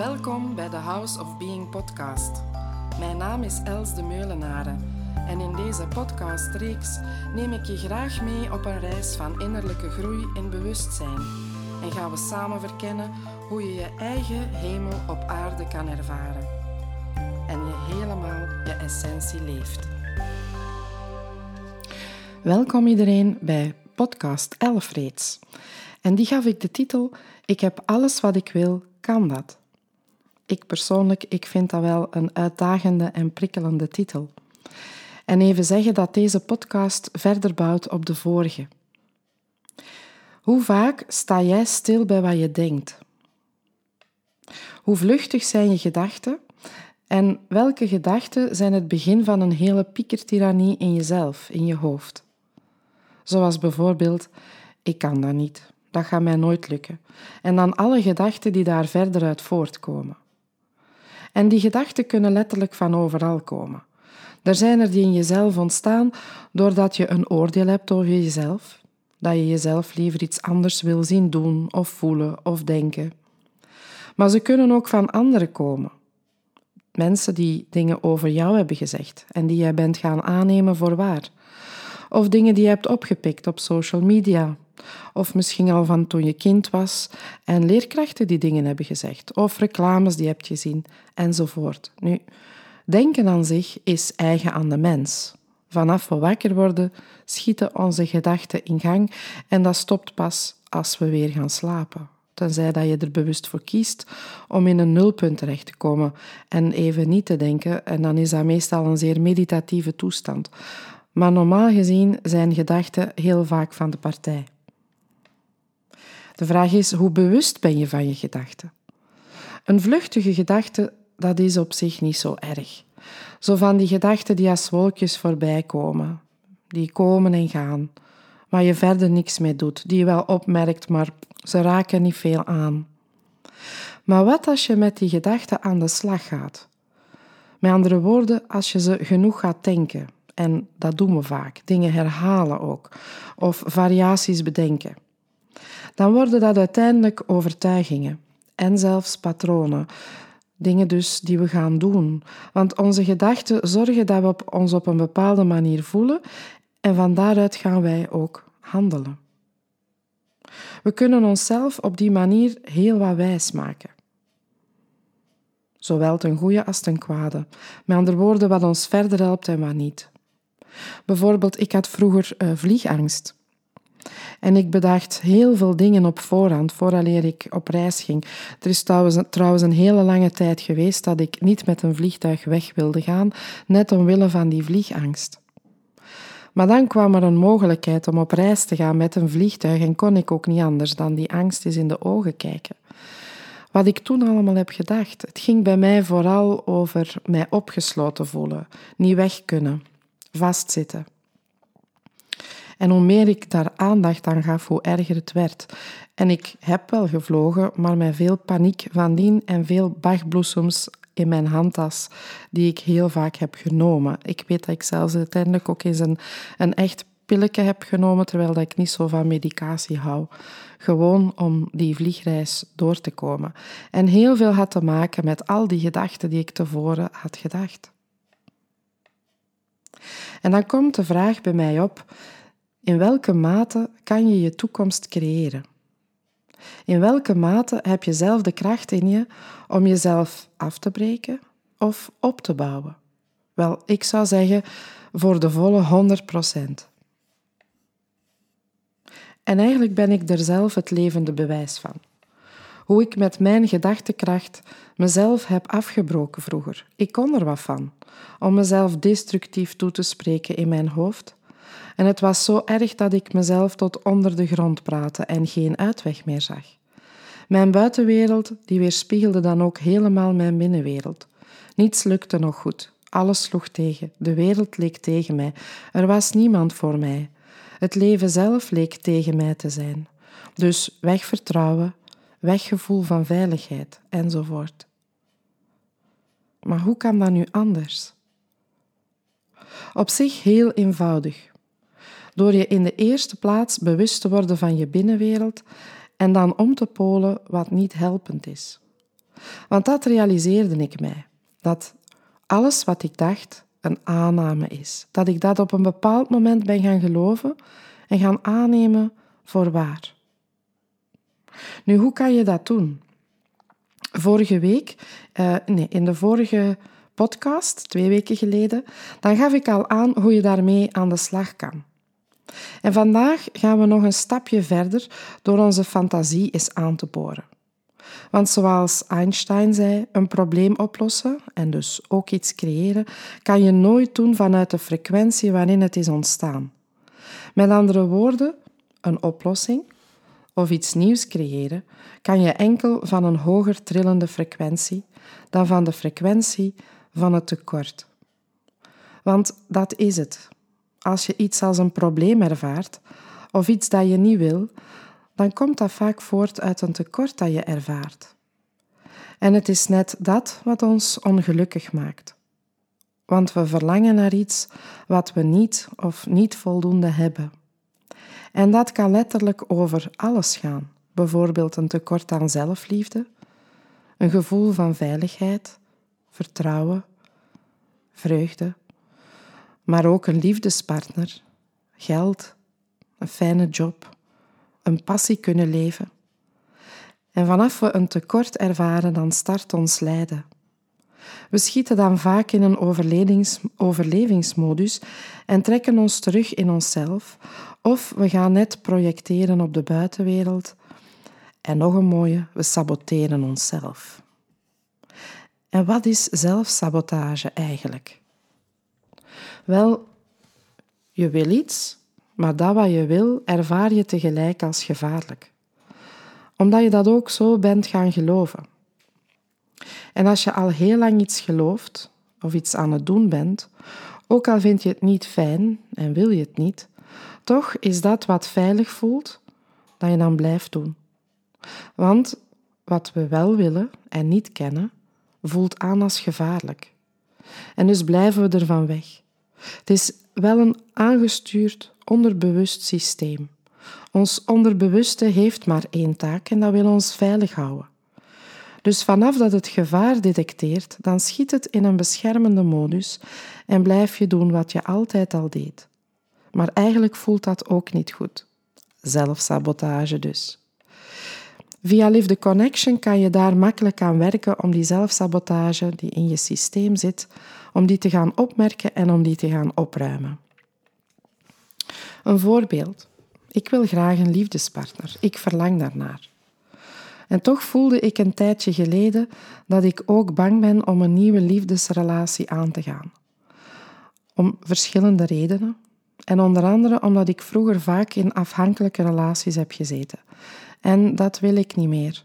Welkom bij de House of Being podcast. Mijn naam is Els de Meulenaren en in deze podcastreeks neem ik je graag mee op een reis van innerlijke groei en bewustzijn en gaan we samen verkennen hoe je je eigen hemel op aarde kan ervaren en je helemaal je essentie leeft. Welkom iedereen bij podcast 11 reeds. En die gaf ik de titel Ik heb alles wat ik wil, kan dat? Ik persoonlijk, ik vind dat wel een uitdagende en prikkelende titel. En even zeggen dat deze podcast verder bouwt op de vorige. Hoe vaak sta jij stil bij wat je denkt? Hoe vluchtig zijn je gedachten? En welke gedachten zijn het begin van een hele piekertirannie in jezelf, in je hoofd? Zoals bijvoorbeeld, ik kan dat niet, dat gaat mij nooit lukken. En dan alle gedachten die daar verder uit voortkomen. En die gedachten kunnen letterlijk van overal komen. Er zijn er die in jezelf ontstaan doordat je een oordeel hebt over jezelf, dat je jezelf liever iets anders wil zien doen of voelen of denken. Maar ze kunnen ook van anderen komen. Mensen die dingen over jou hebben gezegd en die jij bent gaan aannemen voor waar. Of dingen die je hebt opgepikt op social media. Of misschien al van toen je kind was en leerkrachten die dingen hebben gezegd. Of reclames die je hebt gezien enzovoort. Nu, denken aan zich is eigen aan de mens. Vanaf we wakker worden, schieten onze gedachten in gang en dat stopt pas als we weer gaan slapen. Tenzij dat je er bewust voor kiest om in een nulpunt terecht te komen en even niet te denken, en dan is dat meestal een zeer meditatieve toestand. Maar normaal gezien zijn gedachten heel vaak van de partij. De vraag is, hoe bewust ben je van je gedachten? Een vluchtige gedachte, dat is op zich niet zo erg. Zo van die gedachten die als wolkjes voorbij komen. Die komen en gaan, waar je verder niks mee doet. Die je wel opmerkt, maar ze raken niet veel aan. Maar wat als je met die gedachten aan de slag gaat? Met andere woorden, als je ze genoeg gaat denken, en dat doen we vaak, dingen herhalen ook, of variaties bedenken, dan worden dat uiteindelijk overtuigingen en zelfs patronen. Dingen dus die we gaan doen. Want onze gedachten zorgen dat we ons op een bepaalde manier voelen en van daaruit gaan wij ook handelen. We kunnen onszelf op die manier heel wat wijs maken. Zowel ten goede als ten kwade. Met andere woorden, wat ons verder helpt en wat niet. Bijvoorbeeld, ik had vroeger uh, vliegangst. En ik bedacht heel veel dingen op voorhand, vooraleer ik op reis ging. Er is trouwens een hele lange tijd geweest dat ik niet met een vliegtuig weg wilde gaan, net omwille van die vliegangst. Maar dan kwam er een mogelijkheid om op reis te gaan met een vliegtuig en kon ik ook niet anders dan die angst eens in de ogen kijken. Wat ik toen allemaal heb gedacht, het ging bij mij vooral over mij opgesloten voelen, niet weg kunnen, vastzitten. En hoe meer ik daar aandacht aan gaf, hoe erger het werd. En ik heb wel gevlogen, maar met veel paniek van dien en veel bachbloesems in mijn handtas, die ik heel vaak heb genomen. Ik weet dat ik zelfs uiteindelijk ook eens een, een echt pilletje heb genomen, terwijl dat ik niet zo van medicatie hou. Gewoon om die vliegreis door te komen. En heel veel had te maken met al die gedachten die ik tevoren had gedacht. En dan komt de vraag bij mij op: in welke mate kan je je toekomst creëren? In welke mate heb je zelf de kracht in je om jezelf af te breken of op te bouwen? Wel, ik zou zeggen voor de volle 100 procent. En eigenlijk ben ik er zelf het levende bewijs van. Hoe ik met mijn gedachtekracht mezelf heb afgebroken vroeger. Ik kon er wat van, om mezelf destructief toe te spreken in mijn hoofd en het was zo erg dat ik mezelf tot onder de grond praatte en geen uitweg meer zag. Mijn buitenwereld die weerspiegelde dan ook helemaal mijn binnenwereld. Niets lukte nog goed. Alles sloeg tegen. De wereld leek tegen mij. Er was niemand voor mij. Het leven zelf leek tegen mij te zijn. Dus weg vertrouwen, weg gevoel van veiligheid enzovoort. Maar hoe kan dat nu anders? Op zich heel eenvoudig door je in de eerste plaats bewust te worden van je binnenwereld en dan om te polen wat niet helpend is. Want dat realiseerde ik mij. Dat alles wat ik dacht een aanname is. Dat ik dat op een bepaald moment ben gaan geloven en gaan aannemen voor waar. Nu, hoe kan je dat doen? Vorige week, uh, nee, in de vorige podcast, twee weken geleden, dan gaf ik al aan hoe je daarmee aan de slag kan. En vandaag gaan we nog een stapje verder door onze fantasie eens aan te boren. Want zoals Einstein zei, een probleem oplossen en dus ook iets creëren, kan je nooit doen vanuit de frequentie waarin het is ontstaan. Met andere woorden, een oplossing of iets nieuws creëren kan je enkel van een hoger trillende frequentie dan van de frequentie van het tekort. Want dat is het. Als je iets als een probleem ervaart of iets dat je niet wil, dan komt dat vaak voort uit een tekort dat je ervaart. En het is net dat wat ons ongelukkig maakt. Want we verlangen naar iets wat we niet of niet voldoende hebben. En dat kan letterlijk over alles gaan. Bijvoorbeeld een tekort aan zelfliefde, een gevoel van veiligheid, vertrouwen, vreugde, maar ook een liefdespartner, geld, een fijne job, een passie kunnen leven. En vanaf we een tekort ervaren, dan start ons lijden. We schieten dan vaak in een overlevingsmodus en trekken ons terug in onszelf, of we gaan net projecteren op de buitenwereld. En nog een mooie, we saboteren onszelf. En wat is zelfsabotage eigenlijk? Wel, je wil iets, maar dat wat je wil ervaar je tegelijk als gevaarlijk. Omdat je dat ook zo bent gaan geloven. En als je al heel lang iets gelooft of iets aan het doen bent, ook al vind je het niet fijn en wil je het niet, toch is dat wat veilig voelt, dat je dan blijft doen. Want wat we wel willen en niet kennen, voelt aan als gevaarlijk. En dus blijven we ervan weg. Het is wel een aangestuurd onderbewust systeem. Ons onderbewuste heeft maar één taak en dat wil ons veilig houden. Dus vanaf dat het gevaar detecteert, dan schiet het in een beschermende modus en blijf je doen wat je altijd al deed. Maar eigenlijk voelt dat ook niet goed. Zelfsabotage dus. Via Live the Connection kan je daar makkelijk aan werken om die zelfsabotage die in je systeem zit, om die te gaan opmerken en om die te gaan opruimen. Een voorbeeld. Ik wil graag een liefdespartner. Ik verlang daarnaar. En toch voelde ik een tijdje geleden dat ik ook bang ben om een nieuwe liefdesrelatie aan te gaan. Om verschillende redenen. En onder andere omdat ik vroeger vaak in afhankelijke relaties heb gezeten. En dat wil ik niet meer.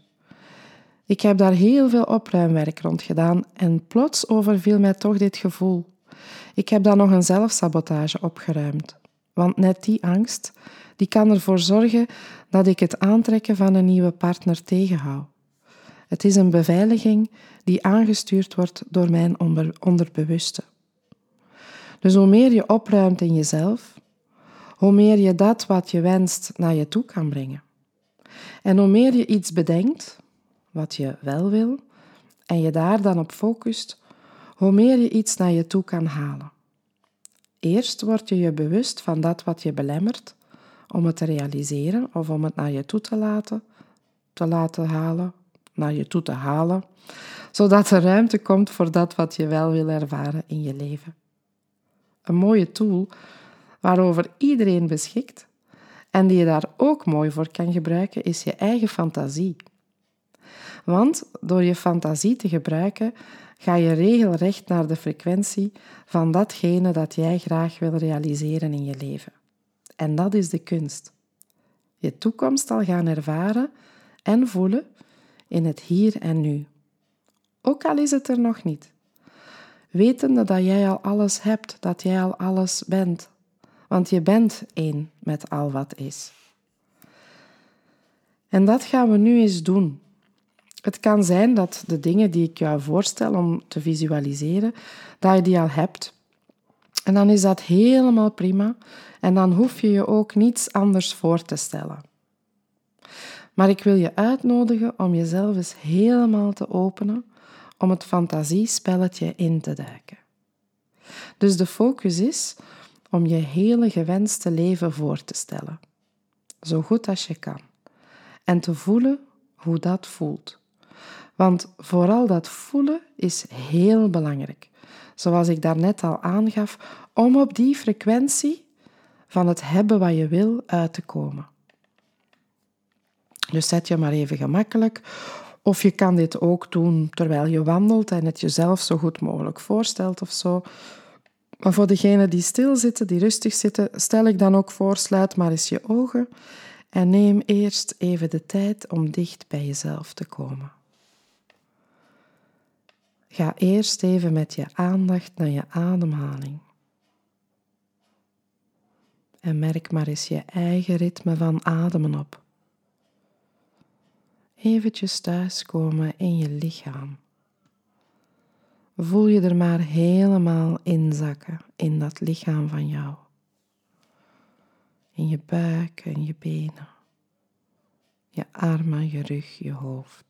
Ik heb daar heel veel opruimwerk rond gedaan en plots overviel mij toch dit gevoel. Ik heb dan nog een zelfsabotage opgeruimd. Want net die angst, die kan ervoor zorgen dat ik het aantrekken van een nieuwe partner tegenhoud. Het is een beveiliging die aangestuurd wordt door mijn onderbewuste. Dus hoe meer je opruimt in jezelf, hoe meer je dat wat je wenst naar je toe kan brengen. En hoe meer je iets bedenkt, wat je wel wil, en je daar dan op focust, hoe meer je iets naar je toe kan halen. Eerst word je je bewust van dat wat je belemmert om het te realiseren of om het naar je toe te laten, te laten halen, naar je toe te halen, zodat er ruimte komt voor dat wat je wel wil ervaren in je leven. Een mooie tool waarover iedereen beschikt en die je daar ook mooi voor kan gebruiken, is je eigen fantasie. Want door je fantasie te gebruiken, ga je regelrecht naar de frequentie van datgene dat jij graag wil realiseren in je leven. En dat is de kunst. Je toekomst al gaan ervaren en voelen in het hier en nu. Ook al is het er nog niet. Wetende dat jij al alles hebt, dat jij al alles bent. Want je bent één met al wat is. En dat gaan we nu eens doen. Het kan zijn dat de dingen die ik jou voorstel om te visualiseren, dat je die al hebt. En dan is dat helemaal prima en dan hoef je je ook niets anders voor te stellen. Maar ik wil je uitnodigen om jezelf eens helemaal te openen om het fantasiespelletje in te duiken. Dus de focus is om je hele gewenste leven voor te stellen, zo goed als je kan, en te voelen hoe dat voelt. Want vooral dat voelen is heel belangrijk, zoals ik daarnet al aangaf, om op die frequentie van het hebben wat je wil uit te komen. Dus zet je maar even gemakkelijk. Of je kan dit ook doen terwijl je wandelt en het jezelf zo goed mogelijk voorstelt of zo. Maar voor degenen die stilzitten, die rustig zitten, stel ik dan ook voor, sluit maar eens je ogen en neem eerst even de tijd om dicht bij jezelf te komen. Ga eerst even met je aandacht naar je ademhaling. En merk maar eens je eigen ritme van ademen op. Eventjes thuiskomen in je lichaam. Voel je er maar helemaal inzakken in dat lichaam van jou. In je buik en je benen. Je armen, je rug, je hoofd.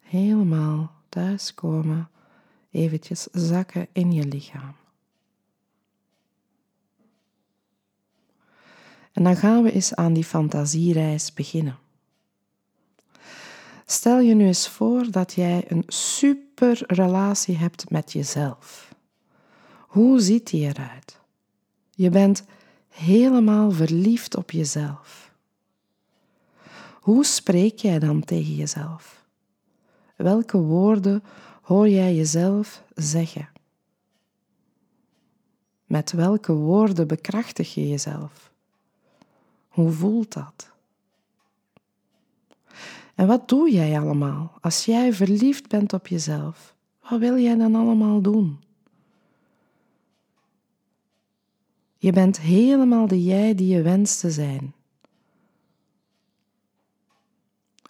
Helemaal thuiskomen, eventjes zakken in je lichaam. En dan gaan we eens aan die fantasiereis beginnen. Stel je nu eens voor dat jij een super relatie hebt met jezelf. Hoe ziet die eruit? Je bent helemaal verliefd op jezelf. Hoe spreek jij dan tegen jezelf? Welke woorden hoor jij jezelf zeggen? Met welke woorden bekrachtig je jezelf? Hoe voelt dat? En wat doe jij allemaal als jij verliefd bent op jezelf? Wat wil jij dan allemaal doen? Je bent helemaal de jij die je wenst te zijn.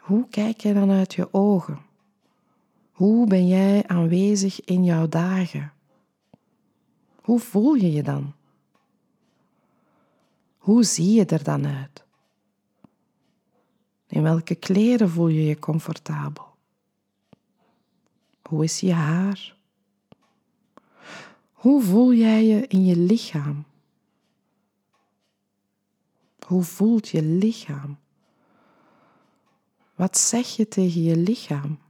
Hoe kijk jij dan uit je ogen? Hoe ben jij aanwezig in jouw dagen? Hoe voel je je dan? Hoe zie je er dan uit? In welke kleren voel je je comfortabel? Hoe is je haar? Hoe voel jij je in je lichaam? Hoe voelt je lichaam? Wat zeg je tegen je lichaam?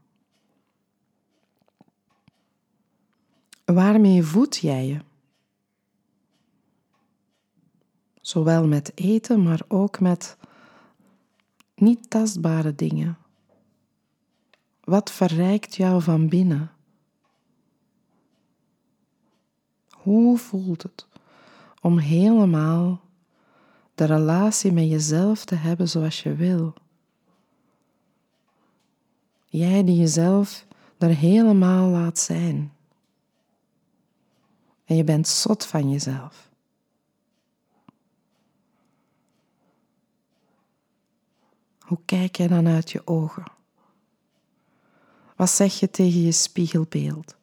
Waarmee voed jij je? Zowel met eten, maar ook met niet tastbare dingen. Wat verrijkt jou van binnen? Hoe voelt het om helemaal de relatie met jezelf te hebben zoals je wil? Jij die jezelf er helemaal laat zijn. En je bent zot van jezelf. Hoe kijk je dan uit je ogen? Wat zeg je tegen je spiegelbeeld?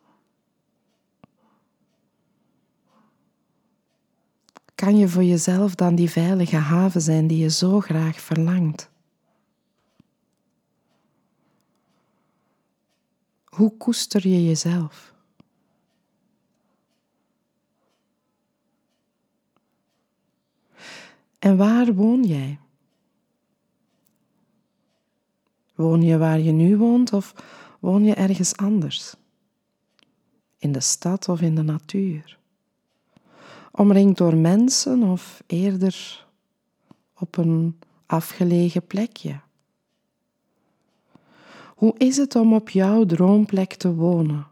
Kan je voor jezelf dan die veilige haven zijn die je zo graag verlangt? Hoe koester je jezelf? En waar woon jij? Woon je waar je nu woont of woon je ergens anders? In de stad of in de natuur? Omringd door mensen of eerder op een afgelegen plekje? Hoe is het om op jouw droomplek te wonen?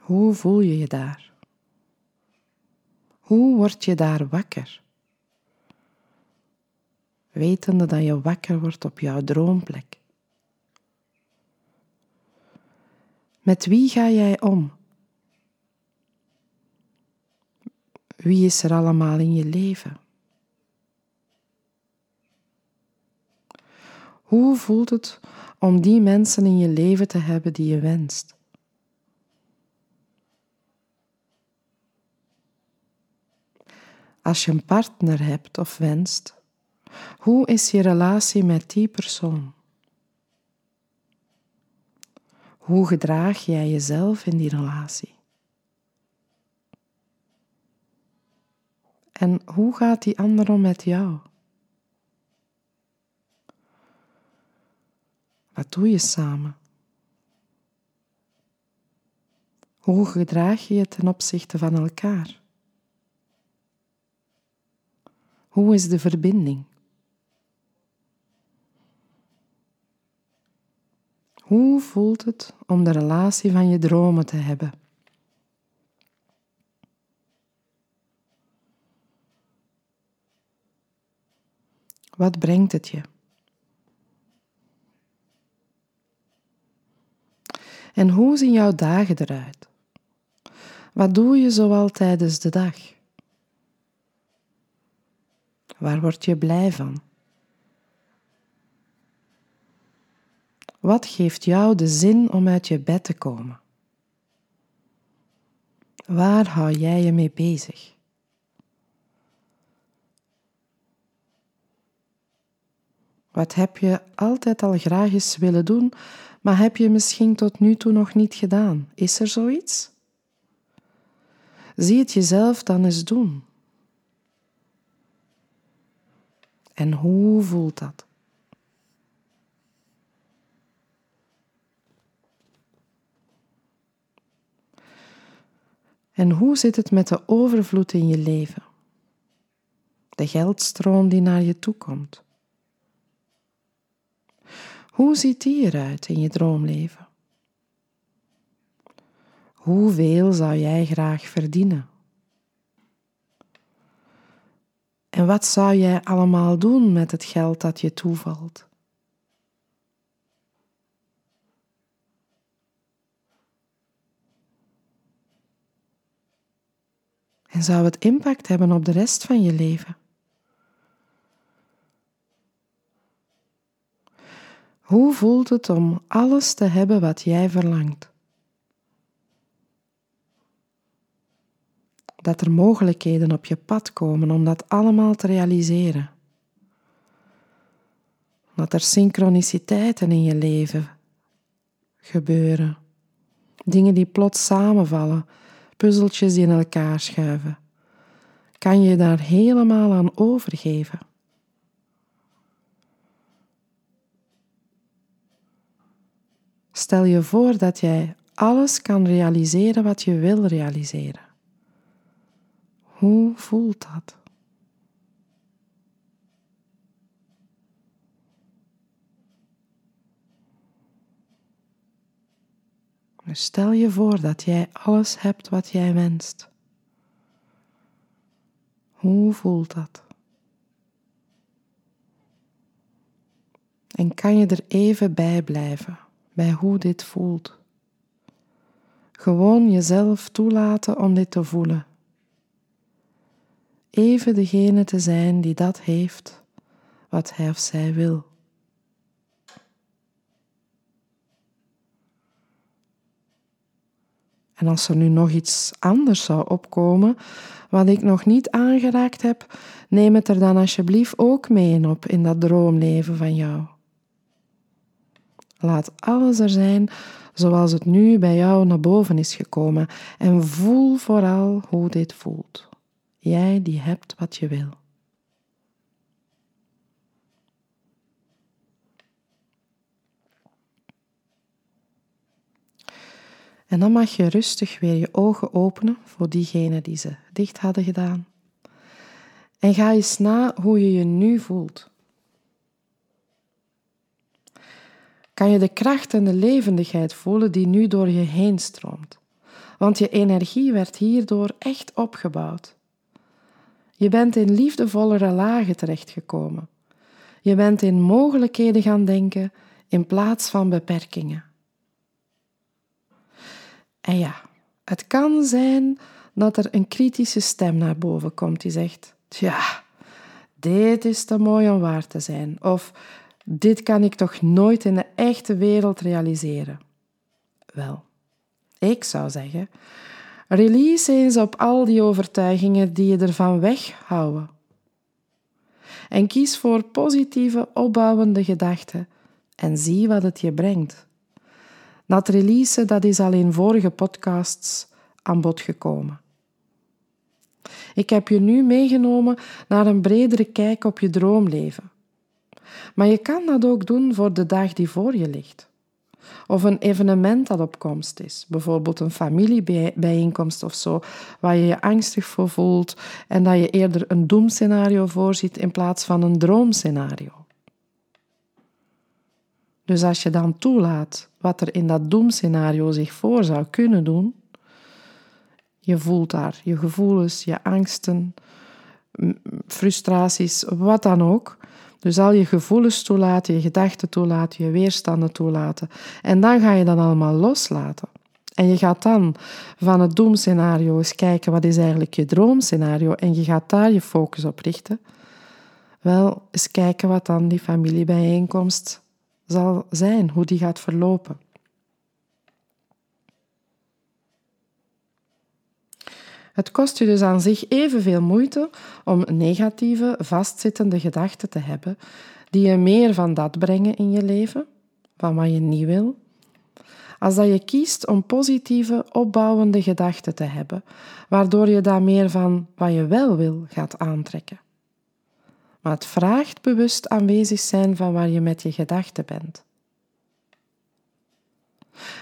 Hoe voel je je daar? Hoe word je daar wakker? wetende dat je wakker wordt op jouw droomplek. Met wie ga jij om? Wie is er allemaal in je leven? Hoe voelt het om die mensen in je leven te hebben die je wenst? Als je een partner hebt of wenst, hoe is je relatie met die persoon? Hoe gedraag jij jezelf in die relatie? En hoe gaat die ander om met jou? Wat doe je samen? Hoe gedraag je je ten opzichte van elkaar? Hoe is de verbinding? Hoe voelt het om de relatie van je dromen te hebben? Wat brengt het je? En hoe zien jouw dagen eruit? Wat doe je zoal tijdens de dag? Waar word je blij van? Wat geeft jou de zin om uit je bed te komen? Waar hou jij je mee bezig? Wat heb je altijd al graag eens willen doen, maar heb je misschien tot nu toe nog niet gedaan? Is er zoiets? Zie het jezelf dan eens doen. En hoe voelt dat? En hoe zit het met de overvloed in je leven? De geldstroom die naar je toe komt. Hoe ziet die eruit in je droomleven? Hoeveel zou jij graag verdienen? En wat zou jij allemaal doen met het geld dat je toevalt? En zou het impact hebben op de rest van je leven? Hoe voelt het om alles te hebben wat jij verlangt? Dat er mogelijkheden op je pad komen om dat allemaal te realiseren. Dat er synchroniciteiten in je leven gebeuren. Dingen die plots samenvallen, puzzeltjes die in elkaar schuiven. Kan je daar helemaal aan overgeven? Stel je voor dat jij alles kan realiseren wat je wil realiseren. Hoe voelt dat? Dus stel je voor dat jij alles hebt wat jij wenst. Hoe voelt dat? En kan je er even bij blijven? bij hoe dit voelt. Gewoon jezelf toelaten om dit te voelen. Even degene te zijn die dat heeft wat hij of zij wil. En als er nu nog iets anders zou opkomen, wat ik nog niet aangeraakt heb, neem het er dan alsjeblieft ook mee op in dat droomleven van jou. Laat alles er zijn zoals het nu bij jou naar boven is gekomen en voel vooral hoe dit voelt. Jij die hebt wat je wil. En dan mag je rustig weer je ogen openen voor diegenen die ze dicht hadden gedaan. En ga eens na hoe je je nu voelt. kan je de kracht en de levendigheid voelen die nu door je heen stroomt. Want je energie werd hierdoor echt opgebouwd. Je bent in liefdevollere lagen terechtgekomen. Je bent in mogelijkheden gaan denken in plaats van beperkingen. En ja, het kan zijn dat er een kritische stem naar boven komt die zegt: Tja, dit is te mooi om waar te zijn. Of dit kan ik toch nooit in de echte wereld realiseren? Wel, ik zou zeggen, Release eens op al die overtuigingen die je ervan weghouden. En kies voor positieve, opbouwende gedachten en zie wat het je brengt. Dat release dat is al in vorige podcasts aan bod gekomen. Ik heb je nu meegenomen naar een bredere kijk op je droomleven. Maar je kan dat ook doen voor de dag die voor je ligt. Of een evenement dat op komst is, bijvoorbeeld een familiebijeenkomst of zo, waar je je angstig voor voelt en dat je eerder een doemscenario voorziet in plaats van een droomscenario. Dus als je dan toelaat wat er in dat doemscenario zich voor zou kunnen doen, je voelt daar je gevoelens, je angsten, frustraties, wat dan ook. Dus al je gevoelens toelaten, je gedachten toelaten, je weerstanden toelaten. En dan ga je dat allemaal loslaten. En je gaat dan van het doemscenario eens kijken wat is eigenlijk je droomscenario en je gaat daar je focus op richten. Wel, eens kijken wat dan die familiebijeenkomst zal zijn, hoe die gaat verlopen. Het kost je dus aan zich evenveel moeite om negatieve, vastzittende gedachten te hebben die je meer van dat brengen in je leven, van wat je niet wil, als dat je kiest om positieve, opbouwende gedachten te hebben, waardoor je daar meer van wat je wel wil gaat aantrekken. Maar het vraagt bewust aanwezig zijn van waar je met je gedachten bent.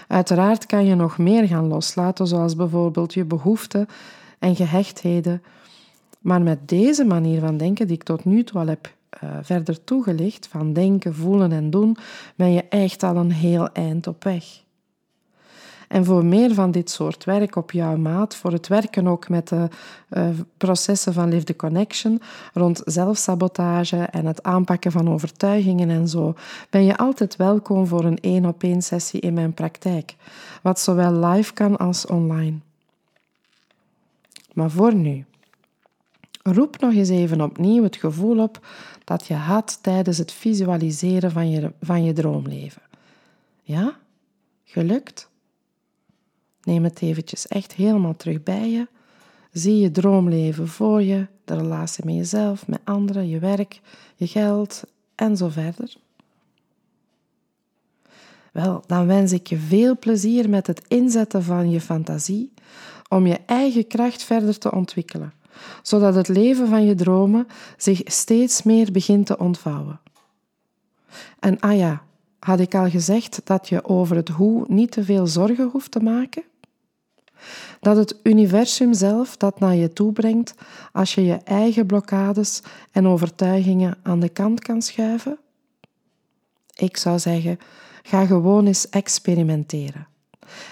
Uiteraard kan je nog meer gaan loslaten, zoals bijvoorbeeld je behoeften en gehechtheden. Maar met deze manier van denken, die ik tot nu toe al heb uh, verder toegelicht, van denken, voelen en doen, ben je echt al een heel eind op weg. En voor meer van dit soort werk op jouw maat, voor het werken ook met de uh, processen van Live the Connection rond zelfsabotage en het aanpakken van overtuigingen en zo, ben je altijd welkom voor een één op één sessie in mijn praktijk, wat zowel live kan als online. Maar voor nu, roep nog eens even opnieuw het gevoel op dat je had tijdens het visualiseren van je, van je droomleven. Ja? Gelukt? Neem het eventjes echt helemaal terug bij je. Zie je droomleven voor je, de relatie met jezelf, met anderen, je werk, je geld en zo verder. Wel, dan wens ik je veel plezier met het inzetten van je fantasie om je eigen kracht verder te ontwikkelen, zodat het leven van je dromen zich steeds meer begint te ontvouwen. En ah ja, had ik al gezegd dat je over het hoe niet te veel zorgen hoeft te maken? Dat het universum zelf dat naar je toe brengt als je je eigen blokkades en overtuigingen aan de kant kan schuiven? Ik zou zeggen, ga gewoon eens experimenteren.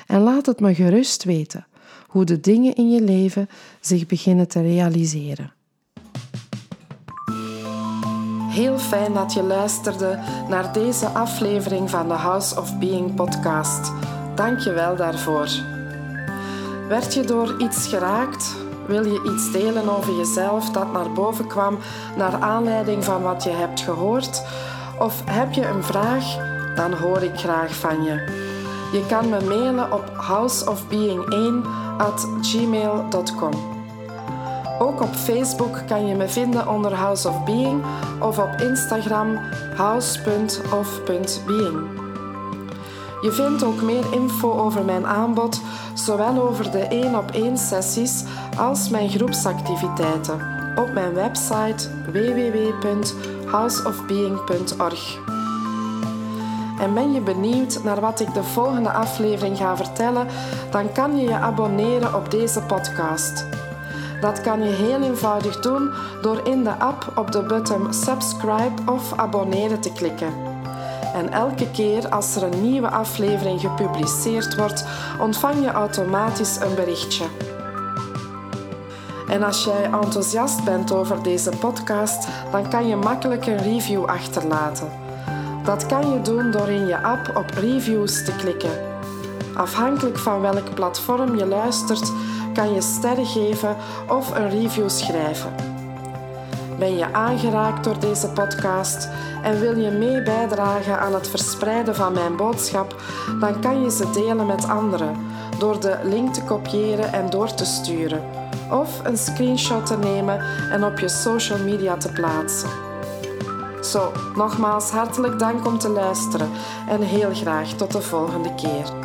En laat het me gerust weten hoe de dingen in je leven zich beginnen te realiseren. Heel fijn dat je luisterde naar deze aflevering van de House of Being podcast. Dank je wel daarvoor. Werd je door iets geraakt? Wil je iets delen over jezelf dat naar boven kwam naar aanleiding van wat je hebt gehoord? Of heb je een vraag? Dan hoor ik graag van je. Je kan me mailen op houseofbeing1 gmail.com. Ook op Facebook kan je me vinden onder House of Being of op Instagram house.of.being. Je vindt ook meer info over mijn aanbod, zowel over de 1 op 1 sessies als mijn groepsactiviteiten op mijn website www.houseofbeing.org. En ben je benieuwd naar wat ik de volgende aflevering ga vertellen, dan kan je je abonneren op deze podcast. Dat kan je heel eenvoudig doen door in de app op de button subscribe of abonneren te klikken. En elke keer als er een nieuwe aflevering gepubliceerd wordt, ontvang je automatisch een berichtje. En als jij enthousiast bent over deze podcast, dan kan je makkelijk een review achterlaten. Dat kan je doen door in je app op reviews te klikken. Afhankelijk van welk platform je luistert, kan je sterren geven of een review schrijven. Ben je aangeraakt door deze podcast en wil je mee bijdragen aan het verspreiden van mijn boodschap, dan kan je ze delen met anderen door de link te kopiëren en door te sturen, of een screenshot te nemen en op je social media te plaatsen. Zo, nogmaals hartelijk dank om te luisteren en heel graag tot de volgende keer.